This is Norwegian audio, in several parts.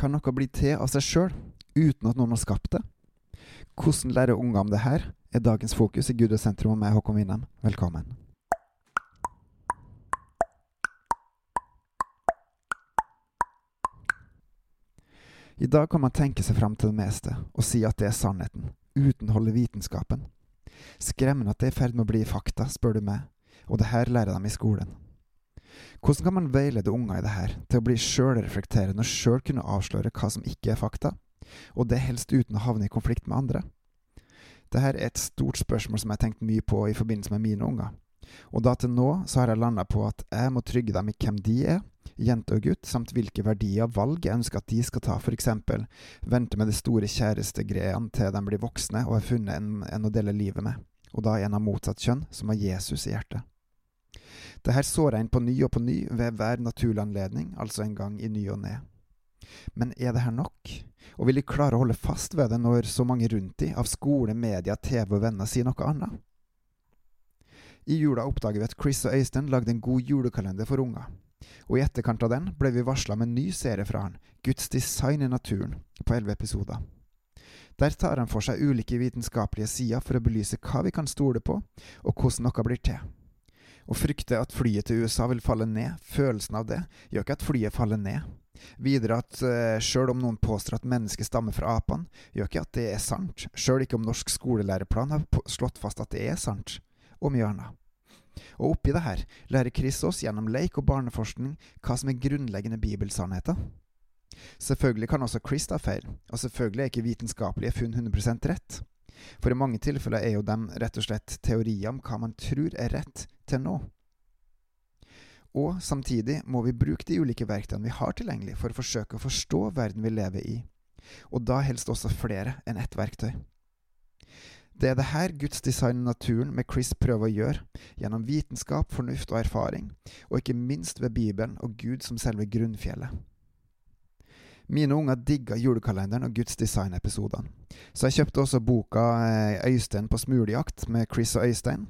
Kan noe bli til av seg sjøl, uten at noen har skapt det? Hvordan lærer unger om det her, er dagens fokus i Gud og sentrum og med Håkon Winnem. Velkommen. I dag kan man tenke seg fram til det meste og si at det er sannheten, uten å holde vitenskapen. Skremmende at det er i ferd med å bli fakta, spør du meg, og det her lærer de i skolen. Hvordan kan man veilede unger i det her til å bli sjølreflekterende og sjøl kunne avsløre hva som ikke er fakta, og det helst uten å havne i konflikt med andre? Dette er et stort spørsmål som jeg har tenkt mye på i forbindelse med mine unger. Og da til nå så har jeg landa på at jeg må trygge dem i hvem de er, jente og gutt, samt hvilke verdier og valg jeg ønsker at de skal ta, eksempel vente med de store kjærestegreiene til de blir voksne og har funnet en, en å dele livet med, og da en av motsatt kjønn, som har Jesus i hjertet. Det her sår jeg inn på ny og på ny ved hver naturlig anledning, altså en gang i ny og ne. Men er det her nok? Og vil de klare å holde fast ved det når så mange rundt de, av skole, media, TV og venner, sier noe annet? I jula oppdager vi at Chris og Øystein lagde en god julekalender for unger. Og i etterkant av den ble vi varsla om en ny serie fra han, Guds design i naturen, på elleve episoder. Der tar han for seg ulike vitenskapelige sider for å belyse hva vi kan stole på, og hvordan noe blir til. Å frykte at flyet til USA vil falle ned, følelsen av det, gjør ikke at flyet faller ned. Videre at uh, sjøl om noen påstår at mennesket stammer fra apene, gjør ikke at det er sant, sjøl ikke om norsk skolelæreplan har slått fast at det er sant, og mye annet. Og oppi det her lærer Chris oss gjennom leik og barneforskning hva som er grunnleggende bibelsannheter. Selvfølgelig kan også Chris ta feil, og selvfølgelig er ikke vitenskapelige funn 100% rett. For i mange tilfeller er jo dem rett og slett teorier om hva man tror er rett til nå. Og samtidig må vi bruke de ulike verktøyene vi har tilgjengelig for å forsøke å forstå verden vi lever i, og da helst også flere enn ett verktøy. Det er det her Guds design i naturen med Chris prøver å gjøre, gjennom vitenskap, fornuft og erfaring, og ikke minst ved Bibelen og Gud som selve grunnfjellet. Mine unger digga julekalenderen og Guds design-episodene, så jeg kjøpte også boka eh, Øystein på smulejakt med Chris og Øystein.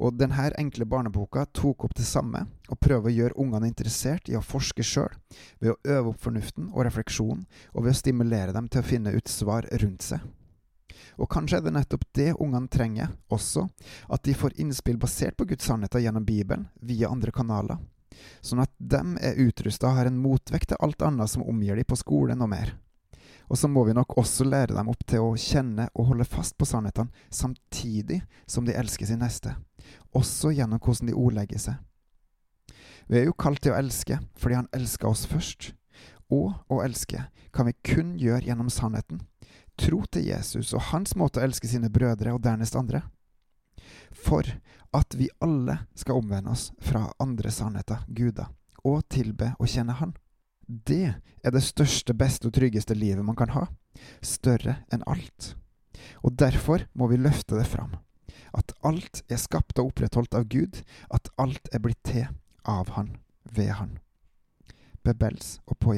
Og denne enkle barneboka tok opp det samme, og prøver å gjøre ungene interessert i å forske sjøl, ved å øve opp fornuften og refleksjonen, og ved å stimulere dem til å finne ut svar rundt seg. Og kanskje er det nettopp det ungene trenger også, at de får innspill basert på Guds sannheter gjennom Bibelen, via andre kanaler. Sånn at dem er utrusta og har en motvekt til alt annet som omgir dem på skolen og mer. Og så må vi nok også lære dem opp til å kjenne og holde fast på sannhetene, samtidig som de elsker sin neste, også gjennom hvordan de ordlegger seg. Vi er jo kalt til å elske fordi Han elska oss først, og å elske kan vi kun gjøre gjennom sannheten, tro til Jesus og hans måte å elske sine brødre og dernest andre. For at vi alle skal omvende oss fra andre sannheter, guder, og tilbe og kjenne Han. Det er det største, beste og tryggeste livet man kan ha, større enn alt. Og derfor må vi løfte det fram, at alt er skapt og opprettholdt av Gud, at alt er blitt til av Han, ved Han. Bebels og på.